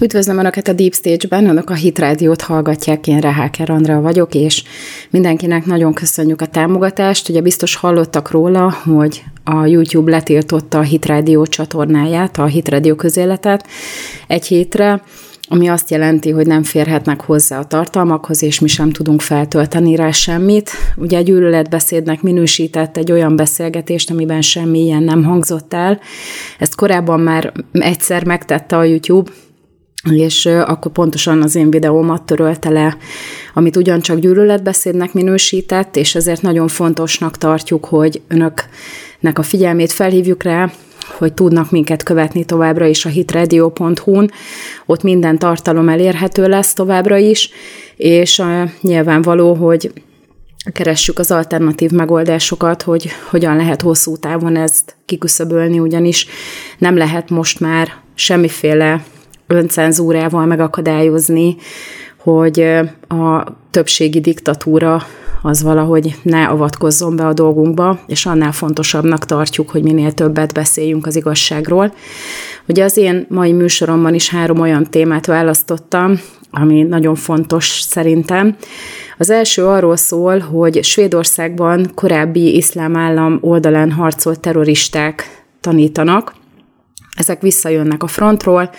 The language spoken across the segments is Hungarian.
Üdvözlöm Önöket a Deep Stage-ben, Önök a Hit Rádiót hallgatják, én Reháker Andrea vagyok, és mindenkinek nagyon köszönjük a támogatást. Ugye biztos hallottak róla, hogy a YouTube letiltotta a Hit Rádió csatornáját, a Hit Rádió közéletet egy hétre, ami azt jelenti, hogy nem férhetnek hozzá a tartalmakhoz, és mi sem tudunk feltölteni rá semmit. Ugye egy gyűlöletbeszédnek minősített egy olyan beszélgetést, amiben semmi ilyen nem hangzott el. Ezt korábban már egyszer megtette a YouTube, és akkor pontosan az én videómat törölte le, amit ugyancsak gyűlöletbeszédnek minősített, és ezért nagyon fontosnak tartjuk, hogy önöknek a figyelmét felhívjuk rá, hogy tudnak minket követni továbbra is a hitradio.hu-n, ott minden tartalom elérhető lesz továbbra is, és nyilvánvaló, hogy keressük az alternatív megoldásokat, hogy hogyan lehet hosszú távon ezt kiküszöbölni, ugyanis nem lehet most már semmiféle öncenzúrával megakadályozni, hogy a többségi diktatúra az valahogy ne avatkozzon be a dolgunkba, és annál fontosabbnak tartjuk, hogy minél többet beszéljünk az igazságról. Ugye az én mai műsoromban is három olyan témát választottam, ami nagyon fontos szerintem. Az első arról szól, hogy Svédországban korábbi iszlám állam oldalán harcolt terroristák tanítanak, ezek visszajönnek a frontról,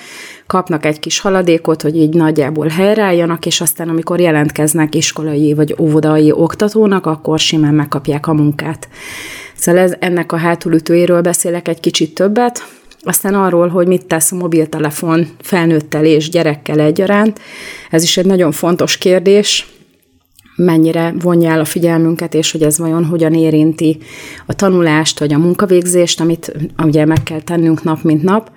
kapnak egy kis haladékot, hogy így nagyjából helyreálljanak, és aztán amikor jelentkeznek iskolai vagy óvodai oktatónak, akkor simán megkapják a munkát. Szóval ez, ennek a hátulütőjéről beszélek egy kicsit többet, aztán arról, hogy mit tesz a mobiltelefon felnőttel és gyerekkel egyaránt. Ez is egy nagyon fontos kérdés, mennyire vonja el a figyelmünket, és hogy ez vajon hogyan érinti a tanulást, vagy a munkavégzést, amit ugye meg kell tennünk nap, mint nap.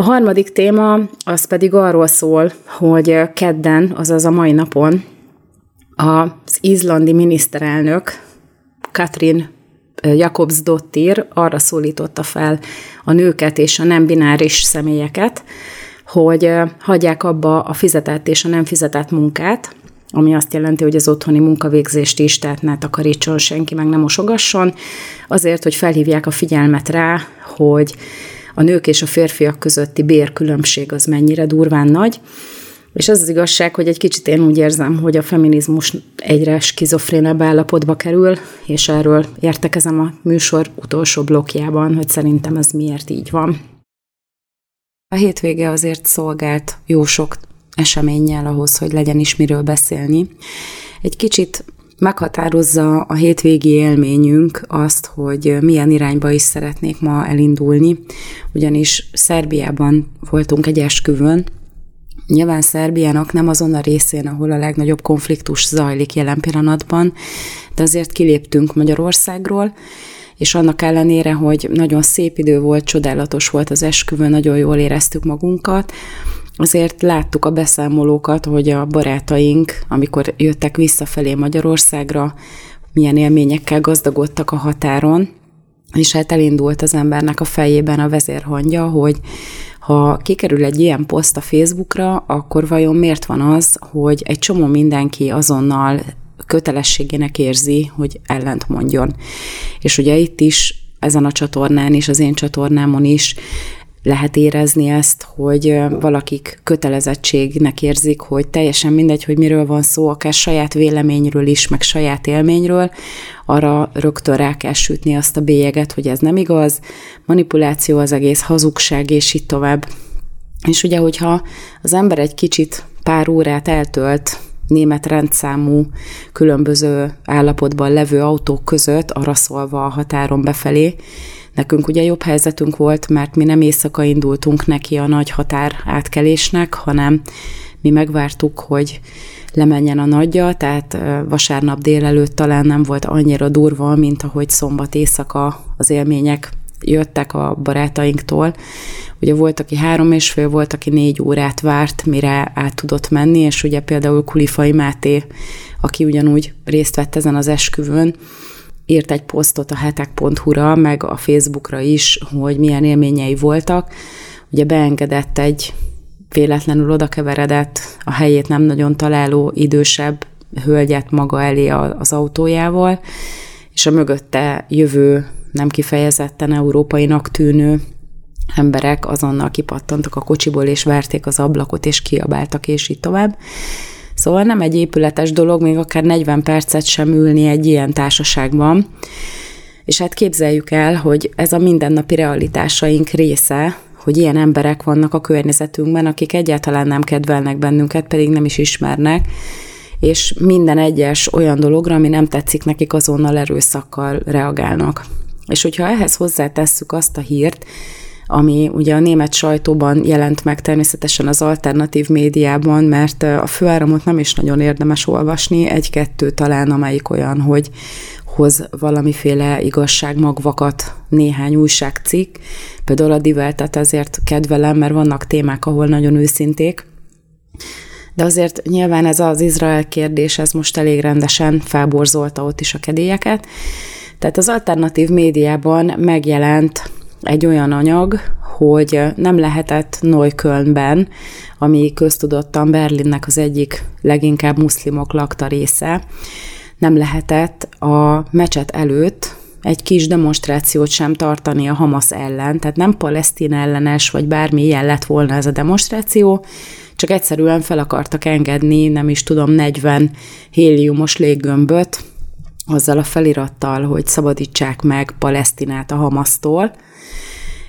A harmadik téma az pedig arról szól, hogy kedden, azaz a mai napon az izlandi miniszterelnök Katrin Jakobsdottir arra szólította fel a nőket és a nem bináris személyeket, hogy hagyják abba a fizetett és a nem fizetett munkát, ami azt jelenti, hogy az otthoni munkavégzést is, tehát ne takarítson senki, meg nem mosogasson, azért, hogy felhívják a figyelmet rá, hogy a nők és a férfiak közötti bérkülönbség az mennyire durván nagy, és az az igazság, hogy egy kicsit én úgy érzem, hogy a feminizmus egyre skizofrénebb állapotba kerül, és erről értekezem a műsor utolsó blokkjában, hogy szerintem ez miért így van. A hétvége azért szolgált jó sok eseménnyel ahhoz, hogy legyen is miről beszélni. Egy kicsit meghatározza a hétvégi élményünk azt, hogy milyen irányba is szeretnék ma elindulni, ugyanis Szerbiában voltunk egy esküvőn, Nyilván Szerbiának nem azon a részén, ahol a legnagyobb konfliktus zajlik jelen pillanatban, de azért kiléptünk Magyarországról, és annak ellenére, hogy nagyon szép idő volt, csodálatos volt az esküvő, nagyon jól éreztük magunkat, azért láttuk a beszámolókat, hogy a barátaink, amikor jöttek visszafelé Magyarországra, milyen élményekkel gazdagodtak a határon, és hát elindult az embernek a fejében a vezérhangja, hogy ha kikerül egy ilyen poszt a Facebookra, akkor vajon miért van az, hogy egy csomó mindenki azonnal kötelességének érzi, hogy ellent mondjon. És ugye itt is ezen a csatornán is, az én csatornámon is lehet érezni ezt, hogy valakik kötelezettségnek érzik, hogy teljesen mindegy, hogy miről van szó, akár saját véleményről is, meg saját élményről, arra rögtön rá kell sütni azt a bélyeget, hogy ez nem igaz, manipuláció az egész, hazugság, és így tovább. És ugye, hogyha az ember egy kicsit pár órát eltölt német rendszámú, különböző állapotban levő autók között, arra szólva a határon befelé, Nekünk ugye jobb helyzetünk volt, mert mi nem éjszaka indultunk neki a nagy határ átkelésnek, hanem mi megvártuk, hogy lemenjen a nagyja, tehát vasárnap délelőtt talán nem volt annyira durva, mint ahogy szombat éjszaka az élmények jöttek a barátainktól. Ugye volt, aki három és fél, volt, aki négy órát várt, mire át tudott menni, és ugye például Kulifai Máté, aki ugyanúgy részt vett ezen az esküvőn, írt egy posztot a hetek.hu-ra, meg a Facebookra is, hogy milyen élményei voltak. Ugye beengedett egy véletlenül oda keveredett, a helyét nem nagyon találó idősebb hölgyet maga elé az autójával, és a mögötte jövő, nem kifejezetten európainak tűnő emberek azonnal kipattantak a kocsiból, és verték az ablakot, és kiabáltak, és így tovább. Szóval nem egy épületes dolog, még akár 40 percet sem ülni egy ilyen társaságban. És hát képzeljük el, hogy ez a mindennapi realitásaink része, hogy ilyen emberek vannak a környezetünkben, akik egyáltalán nem kedvelnek bennünket, pedig nem is ismernek, és minden egyes olyan dologra, ami nem tetszik nekik, azonnal erőszakkal reagálnak. És hogyha ehhez hozzátesszük azt a hírt, ami ugye a német sajtóban jelent meg természetesen az alternatív médiában, mert a főáramot nem is nagyon érdemes olvasni, egy-kettő talán, amelyik olyan, hogy hoz valamiféle igazságmagvakat néhány újságcikk. Például a Diveltet ezért kedvelem, mert vannak témák, ahol nagyon őszinték, de azért nyilván ez az Izrael kérdés, ez most elég rendesen felborzolta ott is a kedélyeket. Tehát az alternatív médiában megjelent egy olyan anyag, hogy nem lehetett Neuköllnben, ami köztudottan Berlinnek az egyik leginkább muszlimok lakta része, nem lehetett a mecset előtt egy kis demonstrációt sem tartani a Hamas ellen, tehát nem palesztin ellenes, vagy bármi ilyen lett volna ez a demonstráció, csak egyszerűen fel akartak engedni, nem is tudom, 40 héliumos léggömböt, azzal a felirattal, hogy szabadítsák meg Palesztinát a Hamasztól,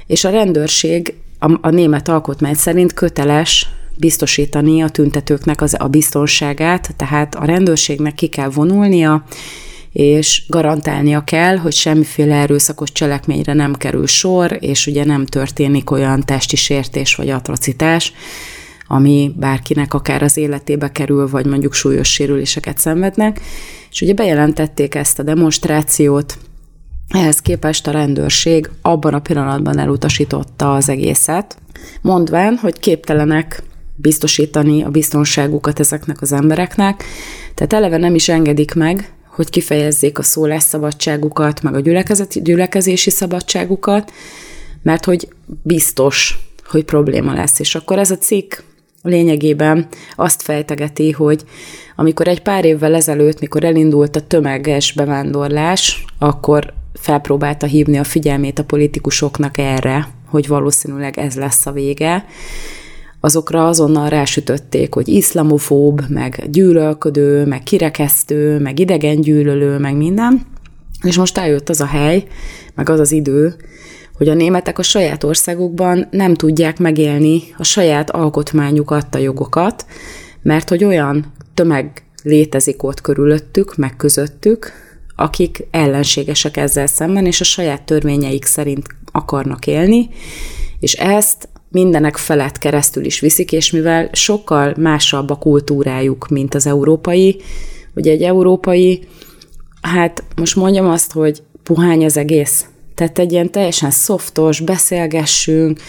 és a rendőrség a, a német alkotmány szerint köteles biztosítani a tüntetőknek az, a biztonságát, tehát a rendőrségnek ki kell vonulnia, és garantálnia kell, hogy semmiféle erőszakos cselekményre nem kerül sor, és ugye nem történik olyan testi sértés vagy atrocitás, ami bárkinek akár az életébe kerül, vagy mondjuk súlyos sérüléseket szenvednek. És ugye bejelentették ezt a demonstrációt, ehhez képest a rendőrség abban a pillanatban elutasította az egészet, mondván, hogy képtelenek biztosítani a biztonságukat ezeknek az embereknek, tehát eleve nem is engedik meg, hogy kifejezzék a szólásszabadságukat, meg a gyülekezési szabadságukat, mert hogy biztos, hogy probléma lesz. És akkor ez a cikk lényegében azt fejtegeti, hogy amikor egy pár évvel ezelőtt, mikor elindult a tömeges bevándorlás, akkor felpróbálta hívni a figyelmét a politikusoknak erre, hogy valószínűleg ez lesz a vége, azokra azonnal rásütötték, hogy iszlamofób, meg gyűlölködő, meg kirekesztő, meg idegengyűlölő, meg minden. És most eljött az a hely, meg az az idő, hogy a németek a saját országukban nem tudják megélni a saját alkotmányukat, a jogokat, mert hogy olyan tömeg létezik ott körülöttük, meg közöttük, akik ellenségesek ezzel szemben, és a saját törvényeik szerint akarnak élni, és ezt mindenek felett keresztül is viszik, és mivel sokkal másabb a kultúrájuk, mint az európai, ugye egy európai, hát most mondjam azt, hogy puhány az egész. Tehát egy ilyen teljesen szoftos, beszélgessünk,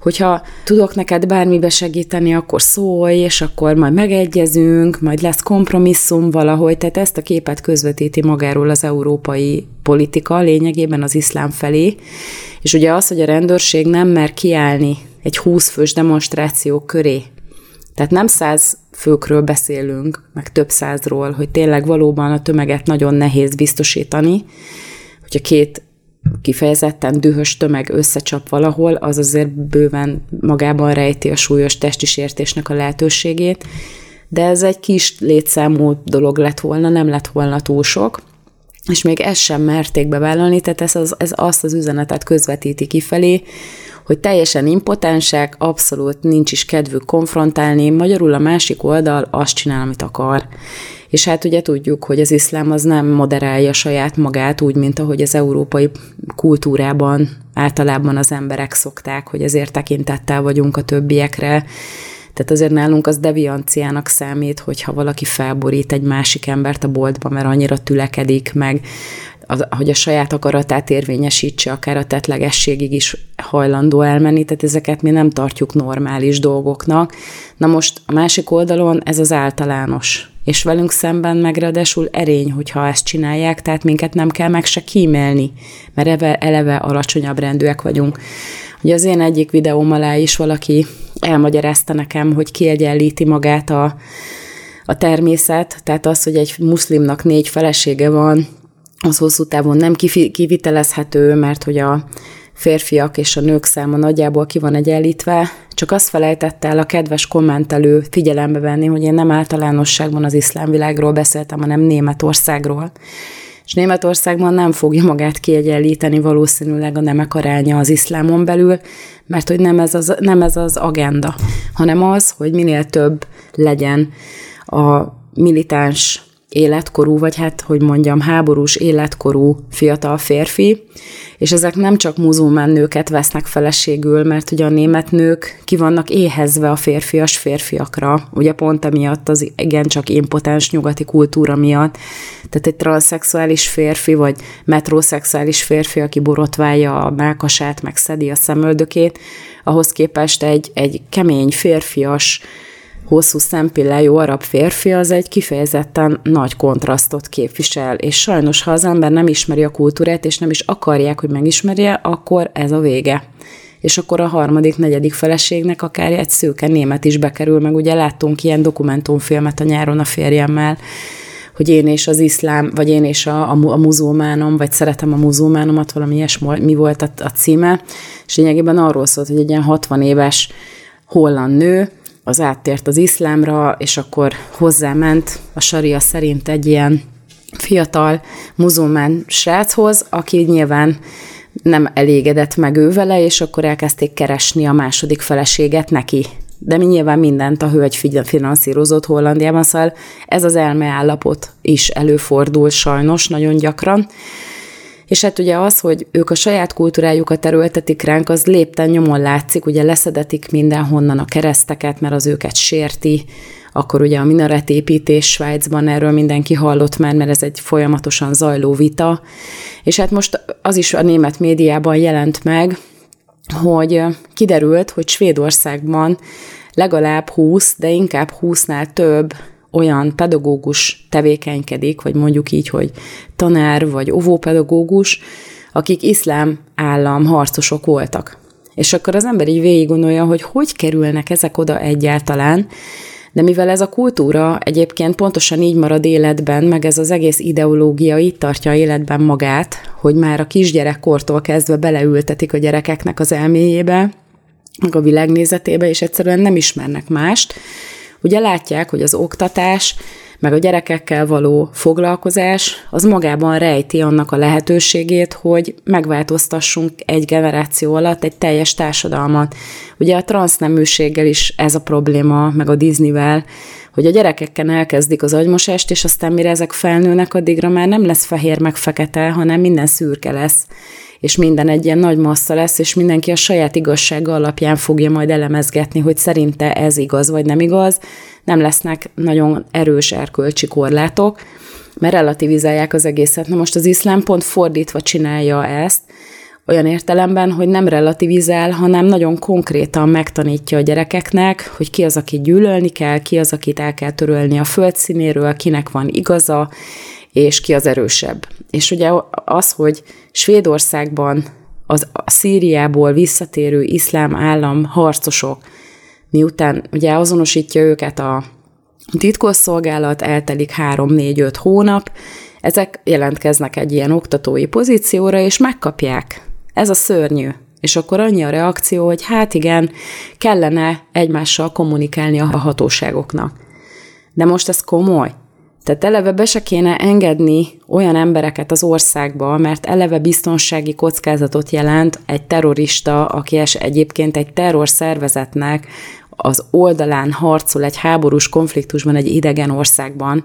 hogyha tudok neked bármibe segíteni, akkor szólj, és akkor majd megegyezünk, majd lesz kompromisszum valahogy, tehát ezt a képet közvetíti magáról az európai politika, lényegében az iszlám felé, és ugye az, hogy a rendőrség nem mer kiállni egy 20 fős demonstráció köré, tehát nem száz főkről beszélünk, meg több százról, hogy tényleg valóban a tömeget nagyon nehéz biztosítani, hogyha két kifejezetten dühös tömeg összecsap valahol, az azért bőven magában rejti a súlyos testi sértésnek a lehetőségét, de ez egy kis létszámú dolog lett volna, nem lett volna túl sok, és még ezt sem merték bevállalni, tehát ez, az, ez azt az üzenetet közvetíti kifelé, hogy teljesen impotensek, abszolút nincs is kedvük konfrontálni, magyarul a másik oldal azt csinál, amit akar. És hát ugye tudjuk, hogy az iszlám az nem moderálja saját magát úgy, mint ahogy az európai kultúrában általában az emberek szokták, hogy ezért tekintettel vagyunk a többiekre, tehát azért nálunk az devianciának számít, hogyha valaki felborít egy másik embert a boltba, mert annyira tülekedik, meg az, hogy a saját akaratát érvényesítse, akár a tetlegességig is hajlandó elmenni, tehát ezeket mi nem tartjuk normális dolgoknak. Na most a másik oldalon ez az általános, és velünk szemben meg ráadásul erény, hogyha ezt csinálják, tehát minket nem kell meg se kímélni, mert eleve, eleve alacsonyabb rendűek vagyunk. Ugye az én egyik videóm alá is valaki elmagyarázta nekem, hogy kiegyenlíti magát a, a természet, tehát az, hogy egy muszlimnak négy felesége van, az hosszú távon nem kivitelezhető, mert hogy a férfiak és a nők száma nagyjából ki van egyenlítve, csak azt felejtette el a kedves kommentelő figyelembe venni, hogy én nem általánosságban az iszlámvilágról beszéltem, hanem Németországról. És Németországban nem fogja magát kiegyenlíteni valószínűleg a nemek aránya az iszlámon belül, mert hogy nem ez az, nem ez az agenda, hanem az, hogy minél több legyen a militáns életkorú, vagy hát, hogy mondjam, háborús életkorú fiatal férfi, és ezek nem csak muzulmán nőket vesznek feleségül, mert ugye a német nők ki vannak éhezve a férfias férfiakra, ugye pont emiatt az igencsak impotens nyugati kultúra miatt. Tehát egy transzexuális férfi, vagy metroszexuális férfi, aki borotválja a mákasát, meg szedi a szemöldökét, ahhoz képest egy, egy kemény férfias, hosszú szempillájú arab férfi az egy kifejezetten nagy kontrasztot képvisel, és sajnos, ha az ember nem ismeri a kultúrát, és nem is akarják, hogy megismerje, akkor ez a vége. És akkor a harmadik, negyedik feleségnek akár egy szőke német is bekerül, meg ugye láttunk ilyen dokumentumfilmet a nyáron a férjemmel, hogy én és az iszlám, vagy én és a, a, a muzulmánom, vagy szeretem a muzulmánomat, valami ilyesmi, mi volt a, a címe, és lényegében arról szólt, hogy egy ilyen 60 éves holland nő, az áttért az iszlámra, és akkor hozzáment a saria szerint egy ilyen fiatal muzulmán sráchoz, aki nyilván nem elégedett meg ő vele, és akkor elkezdték keresni a második feleséget neki. De mi nyilván mindent a hölgy finanszírozott Hollandiában, szóval ez az elmeállapot is előfordul sajnos nagyon gyakran. És hát ugye az, hogy ők a saját kultúrájukat erőltetik ránk, az lépten nyomon látszik, ugye leszedetik mindenhonnan a kereszteket, mert az őket sérti, akkor ugye a minaretépítés Svájcban erről mindenki hallott már, mert ez egy folyamatosan zajló vita. És hát most az is a német médiában jelent meg, hogy kiderült, hogy Svédországban legalább 20, de inkább 20-nál több olyan pedagógus tevékenykedik, vagy mondjuk így, hogy tanár vagy óvópedagógus, akik iszlám állam harcosok voltak. És akkor az ember így végig gondolja, hogy hogy kerülnek ezek oda egyáltalán, de mivel ez a kultúra egyébként pontosan így marad életben, meg ez az egész ideológia itt tartja életben magát, hogy már a kisgyerekkortól kezdve beleültetik a gyerekeknek az elméjébe, meg a világnézetébe, és egyszerűen nem ismernek mást, Ugye látják, hogy az oktatás, meg a gyerekekkel való foglalkozás, az magában rejti annak a lehetőségét, hogy megváltoztassunk egy generáció alatt egy teljes társadalmat. Ugye a transzneműséggel is ez a probléma, meg a Disneyvel, hogy a gyerekekkel elkezdik az agymosást, és aztán mire ezek felnőnek, addigra már nem lesz fehér meg fekete, hanem minden szürke lesz és minden egy ilyen nagy massza lesz, és mindenki a saját igazsága alapján fogja majd elemezgetni, hogy szerinte ez igaz vagy nem igaz. Nem lesznek nagyon erős erkölcsi korlátok, mert relativizálják az egészet. Na most az iszlám pont fordítva csinálja ezt, olyan értelemben, hogy nem relativizál, hanem nagyon konkrétan megtanítja a gyerekeknek, hogy ki az, aki gyűlölni kell, ki az, akit el kell törölni a földszínéről, kinek van igaza, és ki az erősebb. És ugye az, hogy Svédországban az a Szíriából visszatérő iszlám állam harcosok, miután ugye azonosítja őket a titkosszolgálat, eltelik 3-4-5 hónap, ezek jelentkeznek egy ilyen oktatói pozícióra, és megkapják. Ez a szörnyű. És akkor annyi a reakció, hogy hát igen, kellene egymással kommunikálni a hatóságoknak. De most ez komoly. Tehát eleve be se kéne engedni olyan embereket az országba, mert eleve biztonsági kockázatot jelent egy terrorista, aki es egyébként egy terrorszervezetnek az oldalán harcol egy háborús konfliktusban egy idegen országban.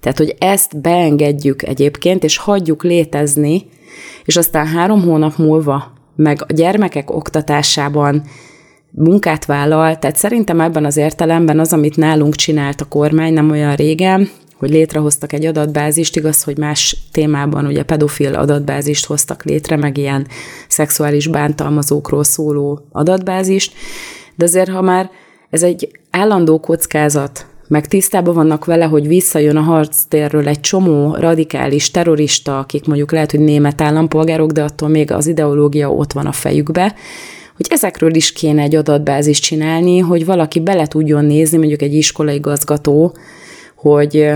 Tehát, hogy ezt beengedjük egyébként, és hagyjuk létezni, és aztán három hónap múlva meg a gyermekek oktatásában munkát vállal, tehát szerintem ebben az értelemben az, amit nálunk csinált a kormány nem olyan régen, hogy létrehoztak egy adatbázist, igaz, hogy más témában ugye pedofil adatbázist hoztak létre, meg ilyen szexuális bántalmazókról szóló adatbázist, de azért, ha már ez egy állandó kockázat, meg tisztában vannak vele, hogy visszajön a harctérről egy csomó radikális terrorista, akik mondjuk lehet, hogy német állampolgárok, de attól még az ideológia ott van a fejükbe, hogy ezekről is kéne egy adatbázist csinálni, hogy valaki bele tudjon nézni, mondjuk egy iskolai gazgató, hogy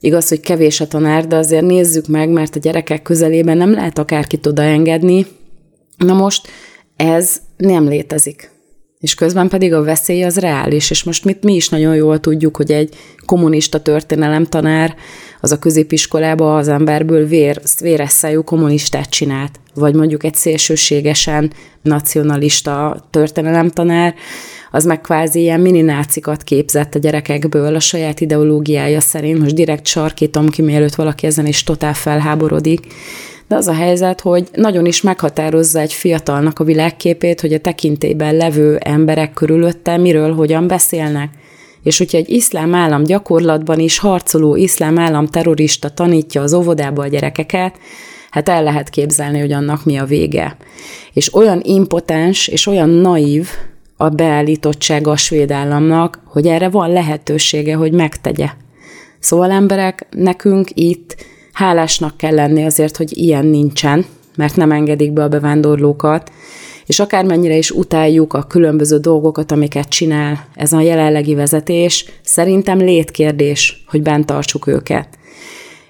igaz, hogy kevés a tanár, de azért nézzük meg, mert a gyerekek közelében nem lehet akárkit odaengedni, Na most ez nem létezik. És közben pedig a veszély az reális, és most mit mi is nagyon jól tudjuk, hogy egy kommunista történelemtanár az a középiskolába az emberből vér, véres szájú kommunistát csinált, vagy mondjuk egy szélsőségesen nacionalista történelemtanár, az meg kvázi ilyen mininácikat képzett a gyerekekből a saját ideológiája szerint. Most direkt sarkítom ki, mielőtt valaki ezen is totál felháborodik. De az a helyzet, hogy nagyon is meghatározza egy fiatalnak a világképét, hogy a tekintélyben levő emberek körülötte miről, hogyan beszélnek. És hogyha egy iszlám állam gyakorlatban is harcoló iszlám állam terrorista tanítja az óvodába a gyerekeket, hát el lehet képzelni, hogy annak mi a vége. És olyan impotens és olyan naív a beállítottsága a svéd államnak, hogy erre van lehetősége, hogy megtegye. Szóval emberek, nekünk itt hálásnak kell lenni azért, hogy ilyen nincsen, mert nem engedik be a bevándorlókat, és akármennyire is utáljuk a különböző dolgokat, amiket csinál ez a jelenlegi vezetés, szerintem létkérdés, hogy bent tartsuk őket.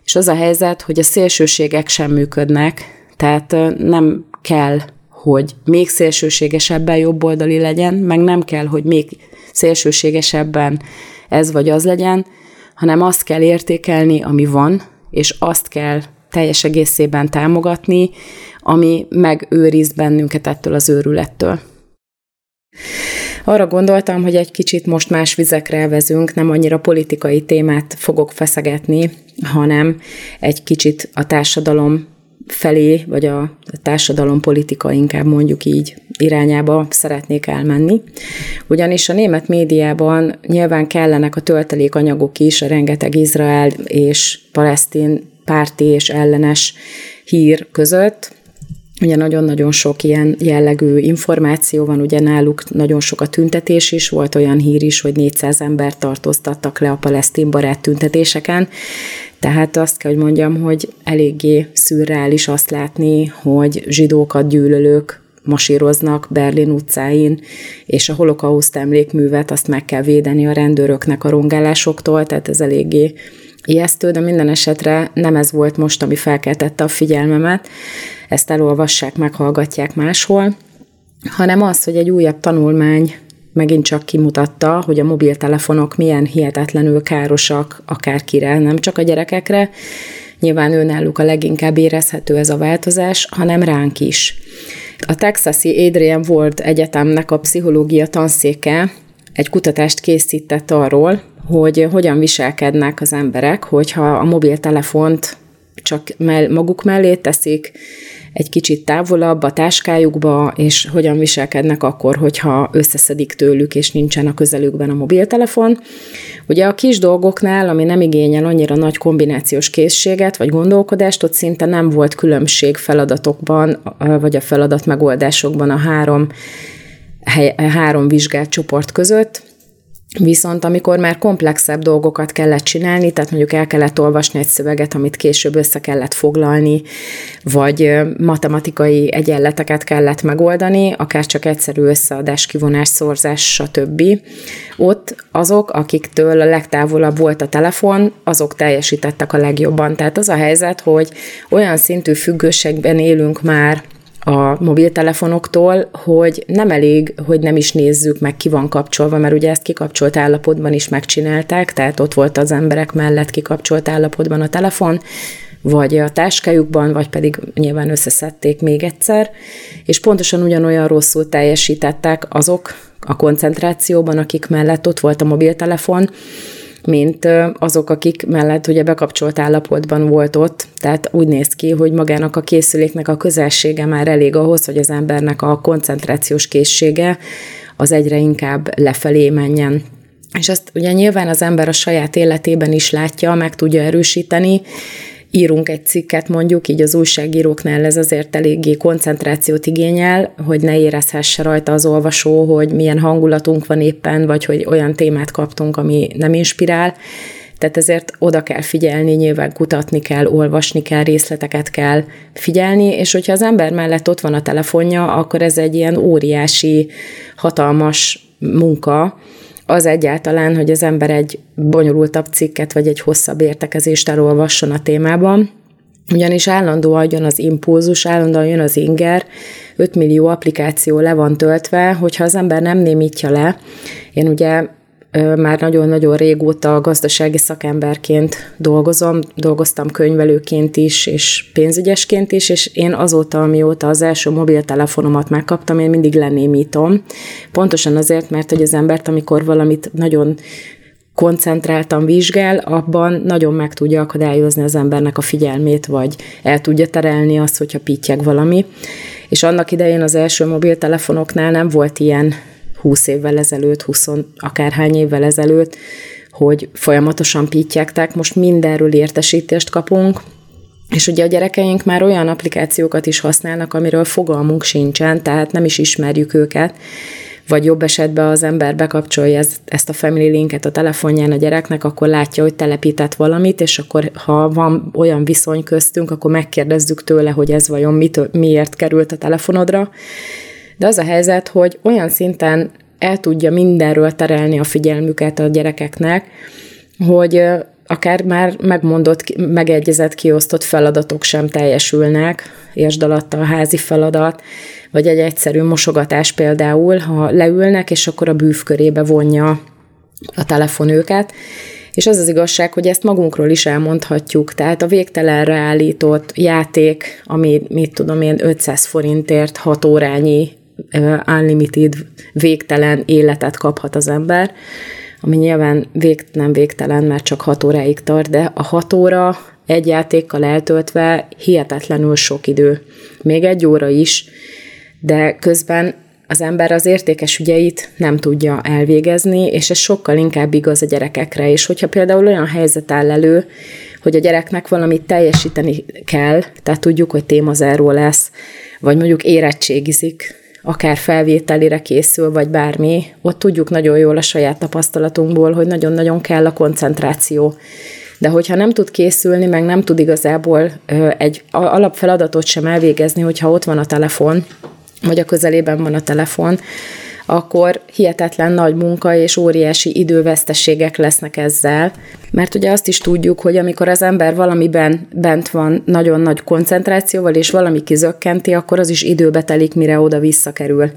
És az a helyzet, hogy a szélsőségek sem működnek, tehát nem kell, hogy még szélsőségesebben jobboldali legyen, meg nem kell, hogy még szélsőségesebben ez vagy az legyen, hanem azt kell értékelni, ami van, és azt kell teljes egészében támogatni, ami megőriz bennünket ettől az őrülettől. Arra gondoltam, hogy egy kicsit most más vizekre vezünk, nem annyira politikai témát fogok feszegetni, hanem egy kicsit a társadalom felé, vagy a társadalom politika inkább mondjuk így irányába szeretnék elmenni. Ugyanis a német médiában nyilván kellenek a töltelékanyagok is, a rengeteg Izrael és palesztin párti és ellenes hír között, Ugye nagyon-nagyon sok ilyen jellegű információ van, ugye náluk nagyon sok a tüntetés is, volt olyan hír is, hogy 400 ember tartóztattak le a palesztin barát tüntetéseken, tehát azt kell, hogy mondjam, hogy eléggé szürreális azt látni, hogy zsidókat gyűlölők masíroznak Berlin utcáin, és a holokauszt emlékművet azt meg kell védeni a rendőröknek a rongálásoktól, tehát ez eléggé ijesztő, de minden esetre nem ez volt most, ami felkeltette a figyelmemet, ezt elolvassák, meghallgatják máshol, hanem az, hogy egy újabb tanulmány megint csak kimutatta, hogy a mobiltelefonok milyen hihetetlenül károsak akárkire, nem csak a gyerekekre, nyilván őnáluk a leginkább érezhető ez a változás, hanem ránk is. A texasi Adrian Ward Egyetemnek a pszichológia tanszéke egy kutatást készített arról, hogy hogyan viselkednek az emberek, hogyha a mobiltelefont csak maguk mellé teszik, egy kicsit távolabb a táskájukba, és hogyan viselkednek akkor, hogyha összeszedik tőlük, és nincsen a közelükben a mobiltelefon. Ugye a kis dolgoknál, ami nem igényel annyira nagy kombinációs készséget, vagy gondolkodást, ott szinte nem volt különbség feladatokban, vagy a feladat megoldásokban a három, három vizsgált csoport között, Viszont amikor már komplexebb dolgokat kellett csinálni, tehát mondjuk el kellett olvasni egy szöveget, amit később össze kellett foglalni, vagy matematikai egyenleteket kellett megoldani, akár csak egyszerű összeadás, kivonás, szorzás, stb. Ott azok, akiktől a legtávolabb volt a telefon, azok teljesítettek a legjobban. Tehát az a helyzet, hogy olyan szintű függőségben élünk már a mobiltelefonoktól, hogy nem elég, hogy nem is nézzük meg, ki van kapcsolva, mert ugye ezt kikapcsolt állapotban is megcsinálták, tehát ott volt az emberek mellett kikapcsolt állapotban a telefon, vagy a táskájukban, vagy pedig nyilván összeszedték még egyszer, és pontosan ugyanolyan rosszul teljesítettek azok a koncentrációban, akik mellett ott volt a mobiltelefon, mint azok, akik mellett ugye bekapcsolt állapotban volt ott, tehát úgy néz ki, hogy magának a készüléknek a közelsége már elég ahhoz, hogy az embernek a koncentrációs készsége az egyre inkább lefelé menjen. És ezt ugye nyilván az ember a saját életében is látja, meg tudja erősíteni, írunk egy cikket mondjuk, így az újságíróknál ez azért eléggé koncentrációt igényel, hogy ne érezhesse rajta az olvasó, hogy milyen hangulatunk van éppen, vagy hogy olyan témát kaptunk, ami nem inspirál. Tehát ezért oda kell figyelni, nyilván kutatni kell, olvasni kell, részleteket kell figyelni, és hogyha az ember mellett ott van a telefonja, akkor ez egy ilyen óriási, hatalmas munka, az egyáltalán, hogy az ember egy bonyolultabb cikket vagy egy hosszabb értekezést elolvasson a témában, ugyanis állandóan jön az impulzus, állandóan jön az inger, 5 millió applikáció le van töltve, hogyha az ember nem némítja le, én ugye már nagyon-nagyon régóta gazdasági szakemberként dolgozom, dolgoztam könyvelőként is, és pénzügyesként is, és én azóta, amióta az első mobiltelefonomat megkaptam, én mindig lenémítom. Pontosan azért, mert hogy az embert, amikor valamit nagyon koncentráltan vizsgál, abban nagyon meg tudja akadályozni az embernek a figyelmét, vagy el tudja terelni azt, hogyha pittyeg valami. És annak idején az első mobiltelefonoknál nem volt ilyen 20 évvel ezelőtt, 20 akárhány évvel ezelőtt, hogy folyamatosan pittyegtek, most mindenről értesítést kapunk, és ugye a gyerekeink már olyan applikációkat is használnak, amiről fogalmunk sincsen, tehát nem is ismerjük őket, vagy jobb esetben az ember bekapcsolja ezt a Family Linket a telefonján a gyereknek, akkor látja, hogy telepített valamit, és akkor ha van olyan viszony köztünk, akkor megkérdezzük tőle, hogy ez vajon mit, miért került a telefonodra. De az a helyzet, hogy olyan szinten el tudja mindenről terelni a figyelmüket a gyerekeknek, hogy akár már megmondott, megegyezett, kiosztott feladatok sem teljesülnek, értsd alatta a házi feladat, vagy egy egyszerű mosogatás például, ha leülnek, és akkor a bűvkörébe vonja a telefon őket, és az az igazság, hogy ezt magunkról is elmondhatjuk. Tehát a végtelenre állított játék, ami, mit tudom én, 500 forintért 6 órányi unlimited, végtelen életet kaphat az ember, ami nyilván vég, nem végtelen, mert csak 6 óráig tart, de a 6 óra egy játékkal eltöltve hihetetlenül sok idő. Még egy óra is, de közben az ember az értékes ügyeit nem tudja elvégezni, és ez sokkal inkább igaz a gyerekekre. És hogyha például olyan helyzet áll elő, hogy a gyereknek valamit teljesíteni kell, tehát tudjuk, hogy témazáró lesz, vagy mondjuk érettségizik, akár felvételire készül, vagy bármi, ott tudjuk nagyon jól a saját tapasztalatunkból, hogy nagyon-nagyon kell a koncentráció. De hogyha nem tud készülni, meg nem tud igazából egy alapfeladatot sem elvégezni, hogyha ott van a telefon, vagy a közelében van a telefon, akkor hihetetlen nagy munka és óriási időveszteségek lesznek ezzel. Mert ugye azt is tudjuk, hogy amikor az ember valamiben bent van nagyon nagy koncentrációval, és valami kizökkenti, akkor az is időbe telik, mire oda visszakerül.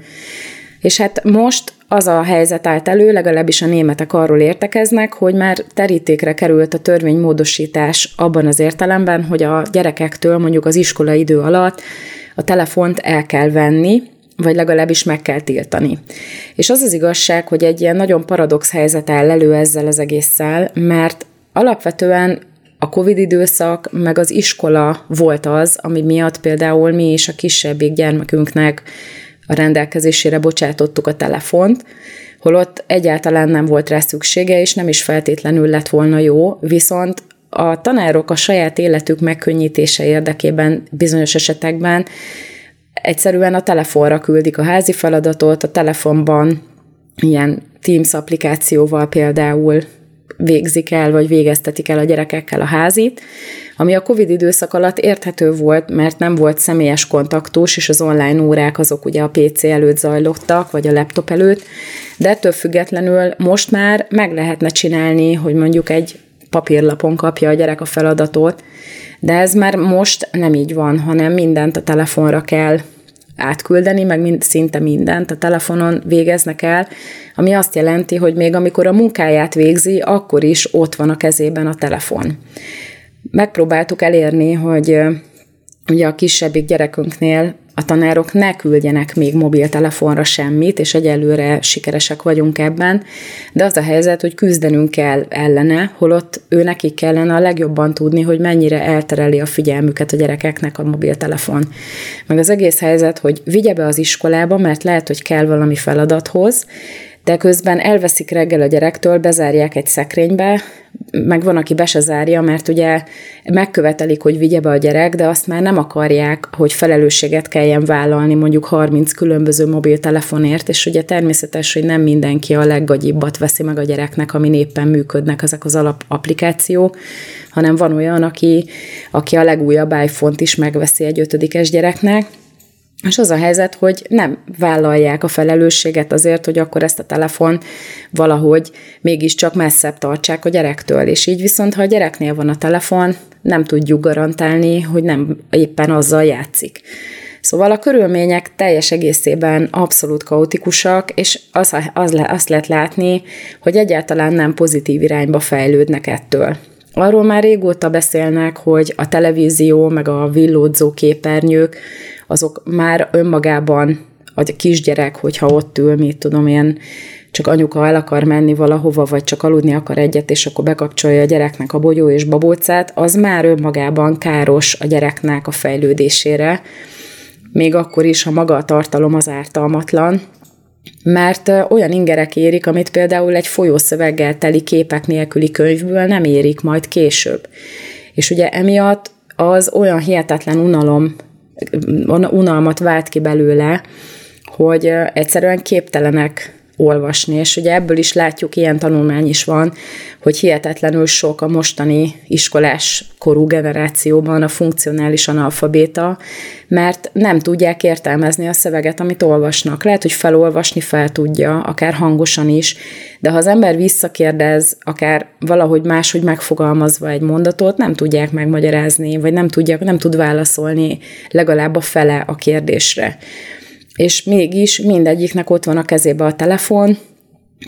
És hát most az a helyzet állt elő, legalábbis a németek arról értekeznek, hogy már terítékre került a törvénymódosítás abban az értelemben, hogy a gyerekektől mondjuk az iskola idő alatt a telefont el kell venni, vagy legalábbis meg kell tiltani. És az az igazság, hogy egy ilyen nagyon paradox helyzet áll elő ezzel az egésszel, mert alapvetően a Covid időszak, meg az iskola volt az, ami miatt például mi is a kisebbik gyermekünknek a rendelkezésére bocsátottuk a telefont, holott egyáltalán nem volt rá szüksége, és nem is feltétlenül lett volna jó, viszont a tanárok a saját életük megkönnyítése érdekében bizonyos esetekben egyszerűen a telefonra küldik a házi feladatot, a telefonban ilyen Teams applikációval például végzik el, vagy végeztetik el a gyerekekkel a házit, ami a COVID időszak alatt érthető volt, mert nem volt személyes kontaktus, és az online órák azok ugye a PC előtt zajlottak, vagy a laptop előtt, de ettől függetlenül most már meg lehetne csinálni, hogy mondjuk egy papírlapon kapja a gyerek a feladatot, de ez már most nem így van, hanem mindent a telefonra kell átküldeni, meg mind, szinte mindent a telefonon végeznek el, ami azt jelenti, hogy még amikor a munkáját végzi, akkor is ott van a kezében a telefon. Megpróbáltuk elérni, hogy ugye a kisebbik gyerekünknél a tanárok ne küldjenek még mobiltelefonra semmit, és egyelőre sikeresek vagyunk ebben, de az a helyzet, hogy küzdenünk kell ellene, holott ő nekik kellene a legjobban tudni, hogy mennyire eltereli a figyelmüket a gyerekeknek a mobiltelefon. Meg az egész helyzet, hogy vigye be az iskolába, mert lehet, hogy kell valami feladathoz, de közben elveszik reggel a gyerektől, bezárják egy szekrénybe, meg van, aki be se zárja, mert ugye megkövetelik, hogy vigye be a gyerek, de azt már nem akarják, hogy felelősséget kelljen vállalni mondjuk 30 különböző mobiltelefonért, és ugye természetes, hogy nem mindenki a leggagyibbat veszi meg a gyereknek, ami éppen működnek ezek az alapapplikációk, hanem van olyan, aki, aki a legújabb iPhone-t is megveszi egy ötödikes gyereknek, és az a helyzet, hogy nem vállalják a felelősséget azért, hogy akkor ezt a telefon valahogy mégiscsak messzebb tartsák a gyerektől. És így viszont, ha a gyereknél van a telefon, nem tudjuk garantálni, hogy nem éppen azzal játszik. Szóval a körülmények teljes egészében abszolút kaotikusak, és az, az azt lehet látni, hogy egyáltalán nem pozitív irányba fejlődnek ettől. Arról már régóta beszélnek, hogy a televízió, meg a villódzó képernyők, azok már önmagában a kisgyerek, hogyha ott ül, mit tudom én, csak anyuka el akar menni valahova, vagy csak aludni akar egyet, és akkor bekapcsolja a gyereknek a bogyó és babócát, az már önmagában káros a gyereknek a fejlődésére, még akkor is, ha maga a tartalom az ártalmatlan, mert olyan ingerek érik, amit például egy folyószöveggel teli képek nélküli könyvből nem érik majd később. És ugye emiatt az olyan hihetetlen unalom, unalmat vált ki belőle, hogy egyszerűen képtelenek olvasni, és ugye ebből is látjuk, ilyen tanulmány is van, hogy hihetetlenül sok a mostani iskolás korú generációban a funkcionális analfabéta, mert nem tudják értelmezni a szöveget, amit olvasnak. Lehet, hogy felolvasni fel tudja, akár hangosan is, de ha az ember visszakérdez, akár valahogy máshogy megfogalmazva egy mondatot, nem tudják megmagyarázni, vagy nem tudják, nem tud válaszolni legalább a fele a kérdésre és mégis mindegyiknek ott van a kezébe a telefon,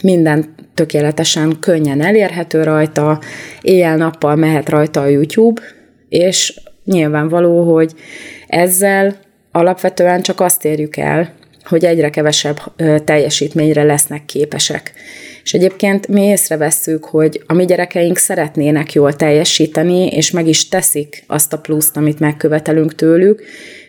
minden tökéletesen könnyen elérhető rajta, éjjel-nappal mehet rajta a YouTube, és nyilvánvaló, hogy ezzel alapvetően csak azt érjük el, hogy egyre kevesebb teljesítményre lesznek képesek. És egyébként mi észrevesszük, hogy a mi gyerekeink szeretnének jól teljesíteni, és meg is teszik azt a pluszt, amit megkövetelünk tőlük,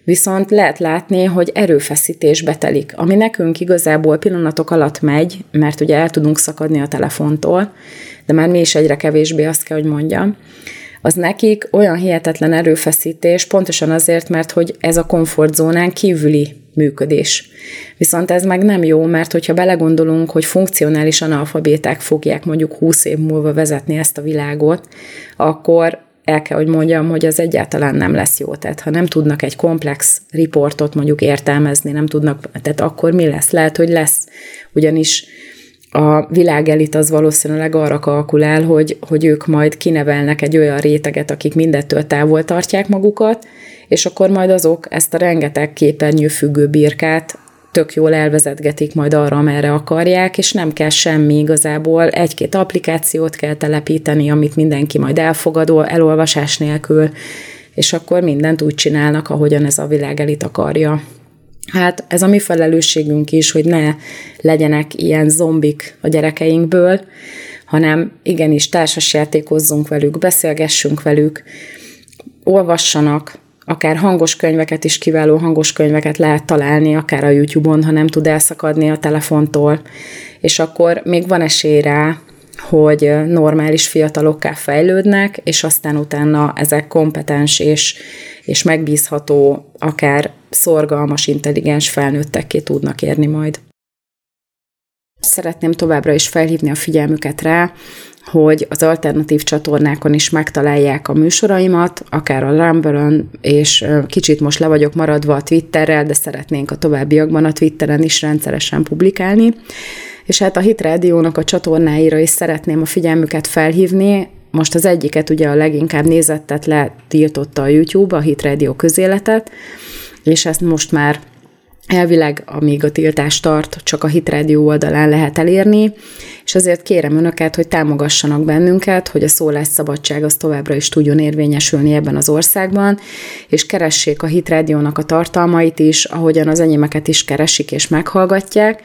viszont lehet látni, hogy erőfeszítésbe telik, ami nekünk igazából pillanatok alatt megy, mert ugye el tudunk szakadni a telefontól, de már mi is egyre kevésbé azt kell, hogy mondjam, az nekik olyan hihetetlen erőfeszítés, pontosan azért, mert hogy ez a komfortzónán kívüli működés. Viszont ez meg nem jó, mert hogyha belegondolunk, hogy funkcionális analfabéták fogják mondjuk 20 év múlva vezetni ezt a világot, akkor el kell, hogy mondjam, hogy ez egyáltalán nem lesz jó. Tehát ha nem tudnak egy komplex riportot mondjuk értelmezni, nem tudnak, tehát akkor mi lesz? Lehet, hogy lesz, ugyanis a világelit az valószínűleg arra kalkulál, hogy, hogy ők majd kinevelnek egy olyan réteget, akik mindettől távol tartják magukat, és akkor majd azok ezt a rengeteg képernyő függő birkát tök jól elvezetgetik majd arra, amerre akarják, és nem kell semmi igazából. Egy-két applikációt kell telepíteni, amit mindenki majd elfogadó, elolvasás nélkül, és akkor mindent úgy csinálnak, ahogyan ez a világ elit akarja. Hát ez a mi felelősségünk is, hogy ne legyenek ilyen zombik a gyerekeinkből, hanem igenis társasjátékozzunk velük, beszélgessünk velük, olvassanak, akár hangos könyveket is, kiváló hangos könyveket lehet találni, akár a YouTube-on, ha nem tud elszakadni a telefontól, és akkor még van esély rá, hogy normális fiatalokká fejlődnek, és aztán utána ezek kompetens és, és megbízható, akár szorgalmas, intelligens felnőttekké tudnak érni majd. Szeretném továbbra is felhívni a figyelmüket rá, hogy az alternatív csatornákon is megtalálják a műsoraimat, akár a rumble és kicsit most le vagyok maradva a Twitterrel, de szeretnénk a továbbiakban a Twitteren is rendszeresen publikálni. És hát a Hit Rádiónak a csatornáira is szeretném a figyelmüket felhívni. Most az egyiket ugye a leginkább nézettet letiltotta a YouTube, a Hit Rádió közéletet, és ezt most már Elvileg, amíg a tiltás tart, csak a Hitrádió oldalán lehet elérni, és azért kérem Önöket, hogy támogassanak bennünket, hogy a szólásszabadság az továbbra is tudjon érvényesülni ebben az országban, és keressék a Hitrádiónak a tartalmait is, ahogyan az enyémeket is keresik és meghallgatják,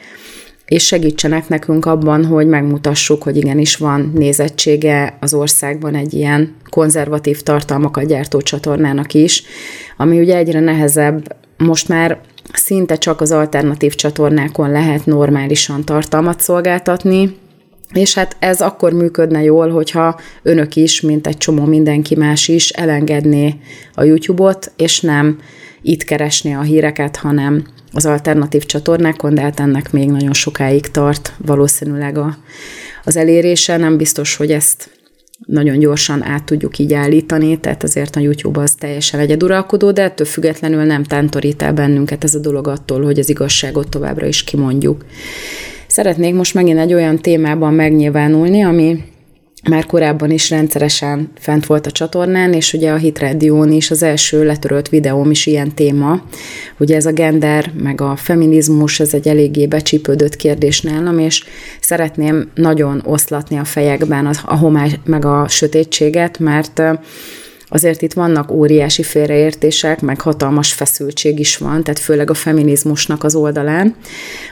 és segítsenek nekünk abban, hogy megmutassuk, hogy igenis van nézettsége az országban egy ilyen konzervatív tartalmakat gyártó csatornának is, ami ugye egyre nehezebb most már szinte csak az alternatív csatornákon lehet normálisan tartalmat szolgáltatni, és hát ez akkor működne jól, hogyha önök is, mint egy csomó mindenki más is elengedné a YouTube-ot, és nem itt keresné a híreket, hanem az alternatív csatornákon, de hát ennek még nagyon sokáig tart valószínűleg a, az elérése. Nem biztos, hogy ezt nagyon gyorsan át tudjuk így állítani, tehát azért a YouTube az teljesen egyeduralkodó, de ettől függetlenül nem tántorít el bennünket ez a dolog attól, hogy az igazságot továbbra is kimondjuk. Szeretnék most megint egy olyan témában megnyilvánulni, ami már korábban is rendszeresen fent volt a csatornán, és ugye a Hit Radio-n is az első letörölt videóm is ilyen téma. Ugye ez a gender, meg a feminizmus, ez egy eléggé becsípődött kérdés nálam, és szeretném nagyon oszlatni a fejekben a, homály, meg a sötétséget, mert azért itt vannak óriási félreértések, meg hatalmas feszültség is van, tehát főleg a feminizmusnak az oldalán.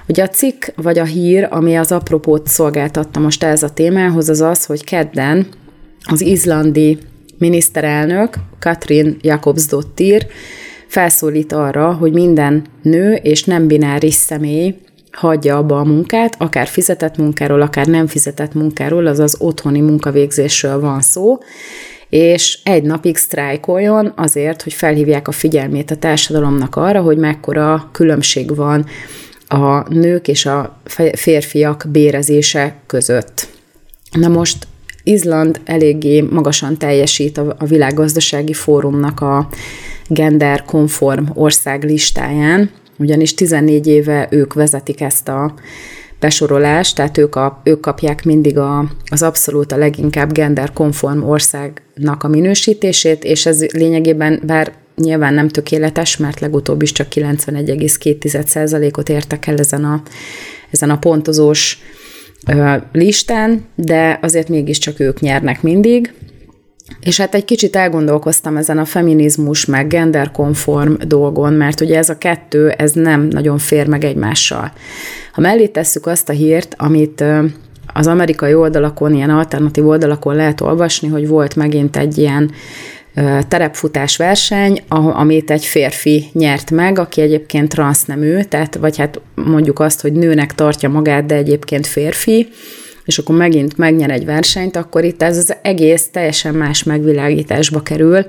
Ugye a cikk vagy a hír, ami az apropót szolgáltatta most ez a témához, az az, hogy kedden az izlandi miniszterelnök Katrin Jakobsdottir felszólít arra, hogy minden nő és nem bináris személy hagyja abba a munkát, akár fizetett munkáról, akár nem fizetett munkáról, azaz otthoni munkavégzésről van szó, és egy napig sztrájkoljon azért, hogy felhívják a figyelmét a társadalomnak arra, hogy mekkora különbség van a nők és a férfiak bérezése között. Na most Izland eléggé magasan teljesít a világgazdasági fórumnak a gender konform ország listáján, ugyanis 14 éve ők vezetik ezt a besorolás, tehát ők, a, ők kapják mindig a, az abszolút a leginkább gender-konform országnak a minősítését, és ez lényegében, bár nyilván nem tökéletes, mert legutóbb is csak 91,2%-ot értek el ezen a, ezen a pontozós listán, de azért mégiscsak ők nyernek mindig, és hát egy kicsit elgondolkoztam ezen a feminizmus meg genderkonform dolgon, mert ugye ez a kettő, ez nem nagyon fér meg egymással. Ha mellé tesszük azt a hírt, amit az amerikai oldalakon, ilyen alternatív oldalakon lehet olvasni, hogy volt megint egy ilyen terepfutás verseny, amit egy férfi nyert meg, aki egyébként transznemű, tehát vagy hát mondjuk azt, hogy nőnek tartja magát, de egyébként férfi, és akkor megint megnyer egy versenyt, akkor itt ez az egész teljesen más megvilágításba kerül,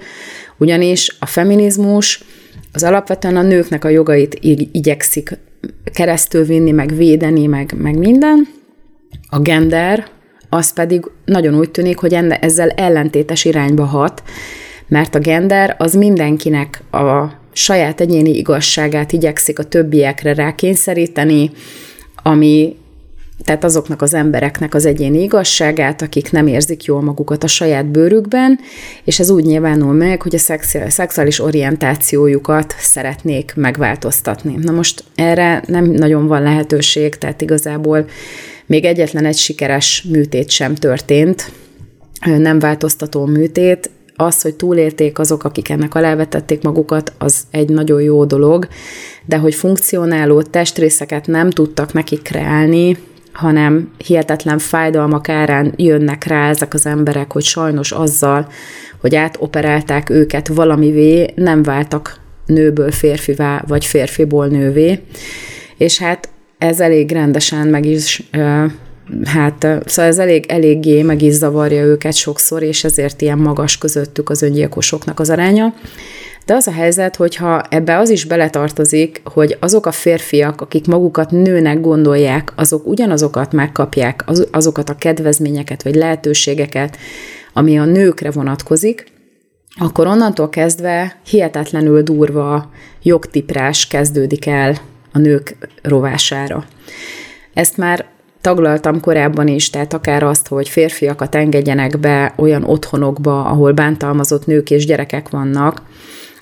ugyanis a feminizmus az alapvetően a nőknek a jogait igyekszik keresztül vinni, meg védeni, meg, meg minden. A gender, az pedig nagyon úgy tűnik, hogy enne, ezzel ellentétes irányba hat, mert a gender az mindenkinek a saját egyéni igazságát igyekszik a többiekre rákényszeríteni, ami tehát azoknak az embereknek az egyéni igazságát, akik nem érzik jól magukat a saját bőrükben, és ez úgy nyilvánul meg, hogy a szexuális orientációjukat szeretnék megváltoztatni. Na most erre nem nagyon van lehetőség, tehát igazából még egyetlen egy sikeres műtét sem történt, nem változtató műtét, az, hogy túlélték azok, akik ennek alávetették magukat, az egy nagyon jó dolog, de hogy funkcionáló testrészeket nem tudtak nekik kreálni, hanem hihetetlen fájdalmak árán jönnek rá ezek az emberek, hogy sajnos azzal, hogy átoperálták őket valamivé, nem váltak nőből férfivá, vagy férfiból nővé. És hát ez elég rendesen meg is, hát szóval ez elég, eléggé meg is zavarja őket sokszor, és ezért ilyen magas közöttük az öngyilkosoknak az aránya. De az a helyzet, hogyha ebbe az is beletartozik, hogy azok a férfiak, akik magukat nőnek gondolják, azok ugyanazokat megkapják, az, azokat a kedvezményeket vagy lehetőségeket, ami a nőkre vonatkozik, akkor onnantól kezdve hihetetlenül durva jogtiprás kezdődik el a nők rovására. Ezt már taglaltam korábban is, tehát akár azt, hogy férfiakat engedjenek be olyan otthonokba, ahol bántalmazott nők és gyerekek vannak,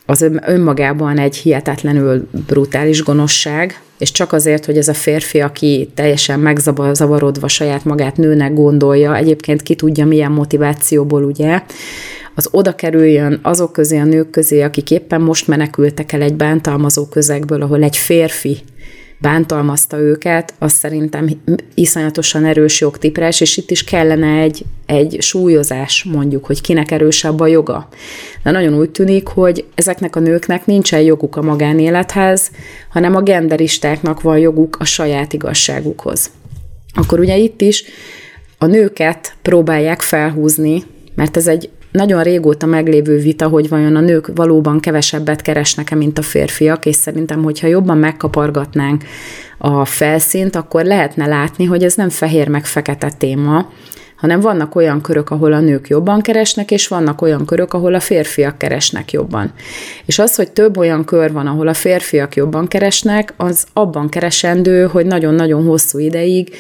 az önmagában egy hihetetlenül brutális gonoszság, és csak azért, hogy ez a férfi, aki teljesen megzavarodva saját magát nőnek gondolja, egyébként ki tudja milyen motivációból, ugye, az oda kerüljön azok közé a nők közé, akik éppen most menekültek el egy bántalmazó közegből, ahol egy férfi bántalmazta őket, az szerintem iszonyatosan erős jogtiprás, és itt is kellene egy, egy súlyozás, mondjuk, hogy kinek erősebb a joga. De nagyon úgy tűnik, hogy ezeknek a nőknek nincsen joguk a magánélethez, hanem a genderistáknak van joguk a saját igazságukhoz. Akkor ugye itt is a nőket próbálják felhúzni, mert ez egy nagyon régóta meglévő vita, hogy vajon a nők valóban kevesebbet keresnek-e, mint a férfiak, és szerintem, hogyha jobban megkapargatnánk a felszínt, akkor lehetne látni, hogy ez nem fehér meg fekete téma, hanem vannak olyan körök, ahol a nők jobban keresnek, és vannak olyan körök, ahol a férfiak keresnek jobban. És az, hogy több olyan kör van, ahol a férfiak jobban keresnek, az abban keresendő, hogy nagyon-nagyon hosszú ideig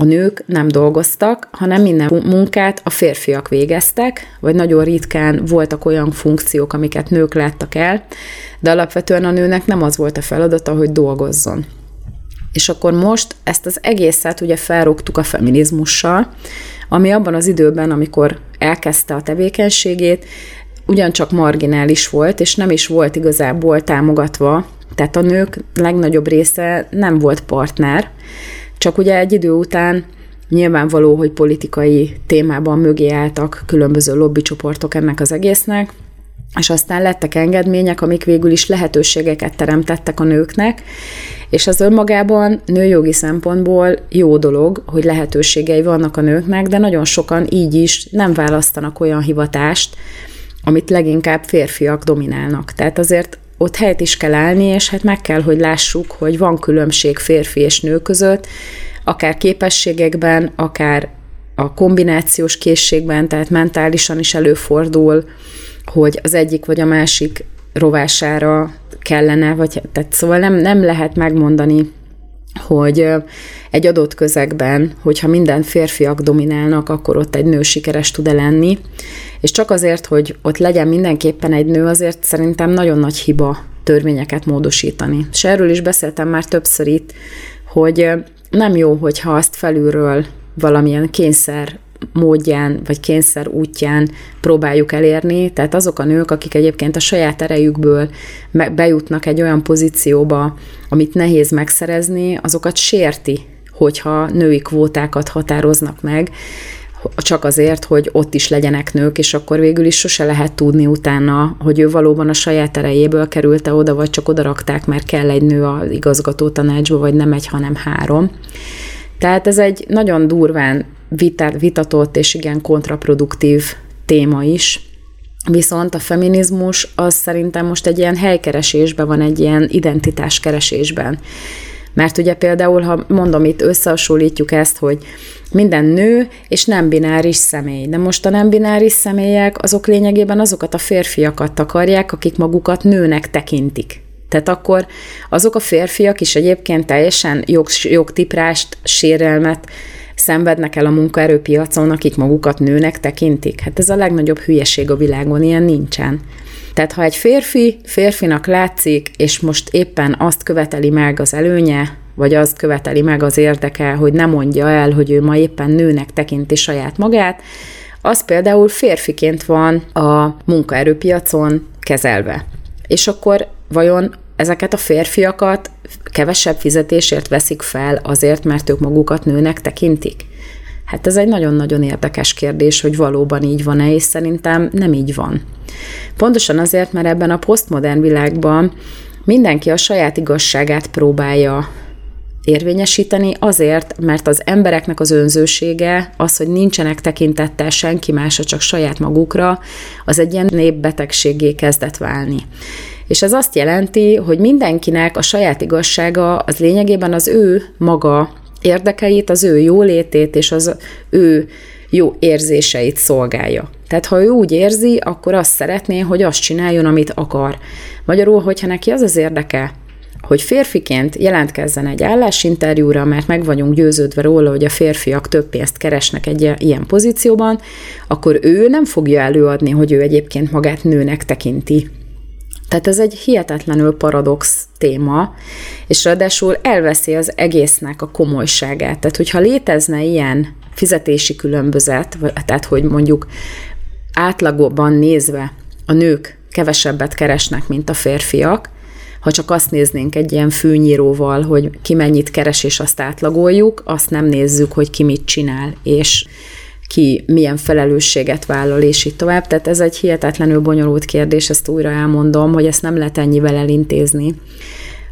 a nők nem dolgoztak, hanem minden munkát a férfiak végeztek, vagy nagyon ritkán voltak olyan funkciók, amiket nők láttak el, de alapvetően a nőnek nem az volt a feladata, hogy dolgozzon. És akkor most ezt az egészet ugye felrúgtuk a feminizmussal, ami abban az időben, amikor elkezdte a tevékenységét, ugyancsak marginális volt, és nem is volt igazából támogatva, tehát a nők legnagyobb része nem volt partner, csak ugye egy idő után nyilvánvaló, hogy politikai témában mögé álltak különböző lobbycsoportok ennek az egésznek, és aztán lettek engedmények, amik végül is lehetőségeket teremtettek a nőknek, és az önmagában nőjogi szempontból jó dolog, hogy lehetőségei vannak a nőknek, de nagyon sokan így is nem választanak olyan hivatást, amit leginkább férfiak dominálnak. Tehát azért ott helyet is kell állni, és hát meg kell, hogy lássuk, hogy van különbség férfi és nő között, akár képességekben, akár a kombinációs készségben, tehát mentálisan is előfordul, hogy az egyik vagy a másik rovására kellene, vagy tehát szóval nem, nem lehet megmondani, hogy egy adott közegben, hogyha minden férfiak dominálnak, akkor ott egy nő sikeres tud-e lenni, és csak azért, hogy ott legyen mindenképpen egy nő, azért szerintem nagyon nagy hiba törvényeket módosítani. És erről is beszéltem már többször itt, hogy nem jó, hogyha azt felülről valamilyen kényszer módján, vagy kényszer útján próbáljuk elérni. Tehát azok a nők, akik egyébként a saját erejükből bejutnak egy olyan pozícióba, amit nehéz megszerezni, azokat sérti, hogyha női kvótákat határoznak meg, csak azért, hogy ott is legyenek nők, és akkor végül is sose lehet tudni utána, hogy ő valóban a saját erejéből került-e oda, vagy csak oda rakták, mert kell egy nő az igazgató tanácsba, vagy nem egy, hanem három. Tehát ez egy nagyon durván vitatott és igen kontraproduktív téma is, Viszont a feminizmus az szerintem most egy ilyen helykeresésben van, egy ilyen identitáskeresésben. Mert ugye például, ha mondom, itt összehasonlítjuk ezt, hogy minden nő és nem bináris személy. De most a nem bináris személyek azok lényegében azokat a férfiakat takarják, akik magukat nőnek tekintik. Tehát akkor azok a férfiak is egyébként teljesen jog, jogtiprást, sérelmet szenvednek el a munkaerőpiacon, akik magukat nőnek tekintik. Hát ez a legnagyobb hülyeség a világon, ilyen nincsen. Tehát ha egy férfi férfinak látszik, és most éppen azt követeli meg az előnye, vagy azt követeli meg az érdeke, hogy nem mondja el, hogy ő ma éppen nőnek tekinti saját magát, az például férfiként van a munkaerőpiacon kezelve. És akkor vajon ezeket a férfiakat kevesebb fizetésért veszik fel azért, mert ők magukat nőnek tekintik? Hát ez egy nagyon-nagyon érdekes kérdés, hogy valóban így van-e, és szerintem nem így van. Pontosan azért, mert ebben a posztmodern világban mindenki a saját igazságát próbálja érvényesíteni, azért, mert az embereknek az önzősége, az, hogy nincsenek tekintettel senki másra, csak saját magukra, az egy ilyen népbetegségé kezdett válni. És ez azt jelenti, hogy mindenkinek a saját igazsága az lényegében az ő maga érdekeit, az ő jólétét és az ő jó érzéseit szolgálja. Tehát ha ő úgy érzi, akkor azt szeretné, hogy azt csináljon, amit akar. Magyarul, hogyha neki az az érdeke, hogy férfiként jelentkezzen egy állásinterjúra, mert meg vagyunk győződve róla, hogy a férfiak több pénzt keresnek egy ilyen pozícióban, akkor ő nem fogja előadni, hogy ő egyébként magát nőnek tekinti. Tehát ez egy hihetetlenül paradox téma, és ráadásul elveszi az egésznek a komolyságát. Tehát, hogyha létezne ilyen fizetési különbözet, tehát, hogy mondjuk átlagban nézve a nők kevesebbet keresnek, mint a férfiak, ha csak azt néznénk egy ilyen fűnyíróval, hogy ki mennyit keres, és azt átlagoljuk, azt nem nézzük, hogy ki mit csinál, és ki milyen felelősséget vállal, és így tovább. Tehát ez egy hihetetlenül bonyolult kérdés, ezt újra elmondom, hogy ezt nem lehet ennyivel elintézni.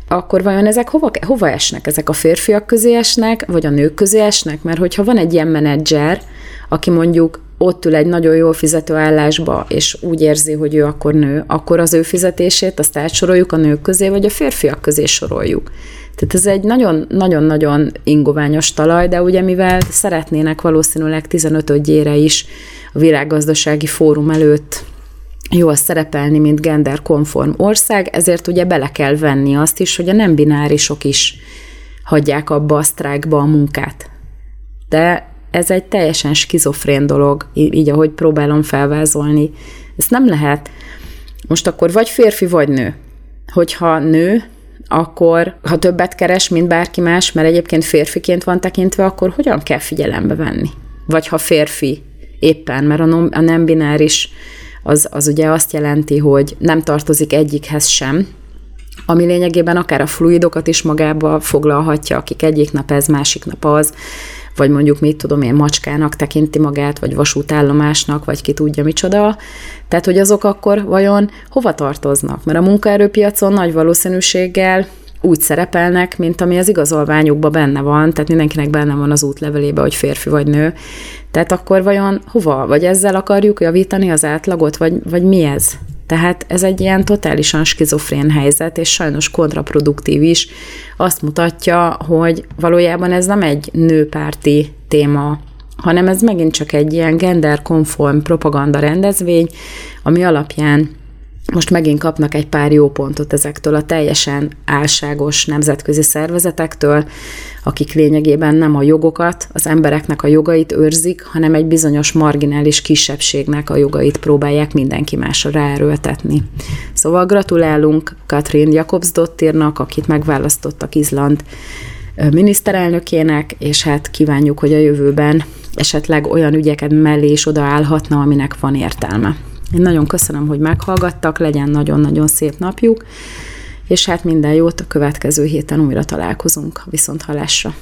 Akkor vajon ezek hova, hova esnek? Ezek a férfiak közé esnek, vagy a nők közé esnek? Mert hogyha van egy ilyen menedzser, aki mondjuk ott ül egy nagyon jól fizető állásba, és úgy érzi, hogy ő akkor nő, akkor az ő fizetését azt átsoroljuk a nők közé, vagy a férfiak közé soroljuk. Tehát ez egy nagyon-nagyon-nagyon ingoványos talaj, de ugye mivel szeretnének valószínűleg 15-ére is a világgazdasági fórum előtt jól szerepelni, mint genderkonform ország, ezért ugye bele kell venni azt is, hogy a nem binárisok is hagyják abba a sztrájkba a munkát. de ez egy teljesen skizofrén dolog, így ahogy próbálom felvázolni. Ezt nem lehet. Most akkor vagy férfi, vagy nő. Hogyha nő, akkor ha többet keres, mint bárki más, mert egyébként férfiként van tekintve, akkor hogyan kell figyelembe venni? Vagy ha férfi éppen, mert a nem bináris az, az ugye azt jelenti, hogy nem tartozik egyikhez sem, ami lényegében akár a fluidokat is magába foglalhatja, akik egyik nap ez, másik nap az, vagy mondjuk mit tudom én, macskának tekinti magát, vagy vasútállomásnak, vagy ki tudja micsoda. Tehát, hogy azok akkor vajon hova tartoznak? Mert a munkaerőpiacon nagy valószínűséggel úgy szerepelnek, mint ami az igazolványukban benne van, tehát mindenkinek benne van az útlevelébe, hogy férfi vagy nő. Tehát akkor vajon hova? Vagy ezzel akarjuk javítani az átlagot, vagy, vagy mi ez? Tehát ez egy ilyen totálisan skizofrén helyzet, és sajnos kontraproduktív is. Azt mutatja, hogy valójában ez nem egy nőpárti téma, hanem ez megint csak egy ilyen genderkonform propaganda rendezvény, ami alapján most megint kapnak egy pár jó pontot ezektől a teljesen álságos nemzetközi szervezetektől, akik lényegében nem a jogokat, az embereknek a jogait őrzik, hanem egy bizonyos marginális kisebbségnek a jogait próbálják mindenki másra ráerőltetni. Szóval gratulálunk Katrin Jakobsdottirnak, akit megválasztottak Izland miniszterelnökének, és hát kívánjuk, hogy a jövőben esetleg olyan ügyeket mellé is odaállhatna, aminek van értelme. Én nagyon köszönöm, hogy meghallgattak, legyen nagyon-nagyon szép napjuk, és hát minden jót, a következő héten újra találkozunk, viszont halásra.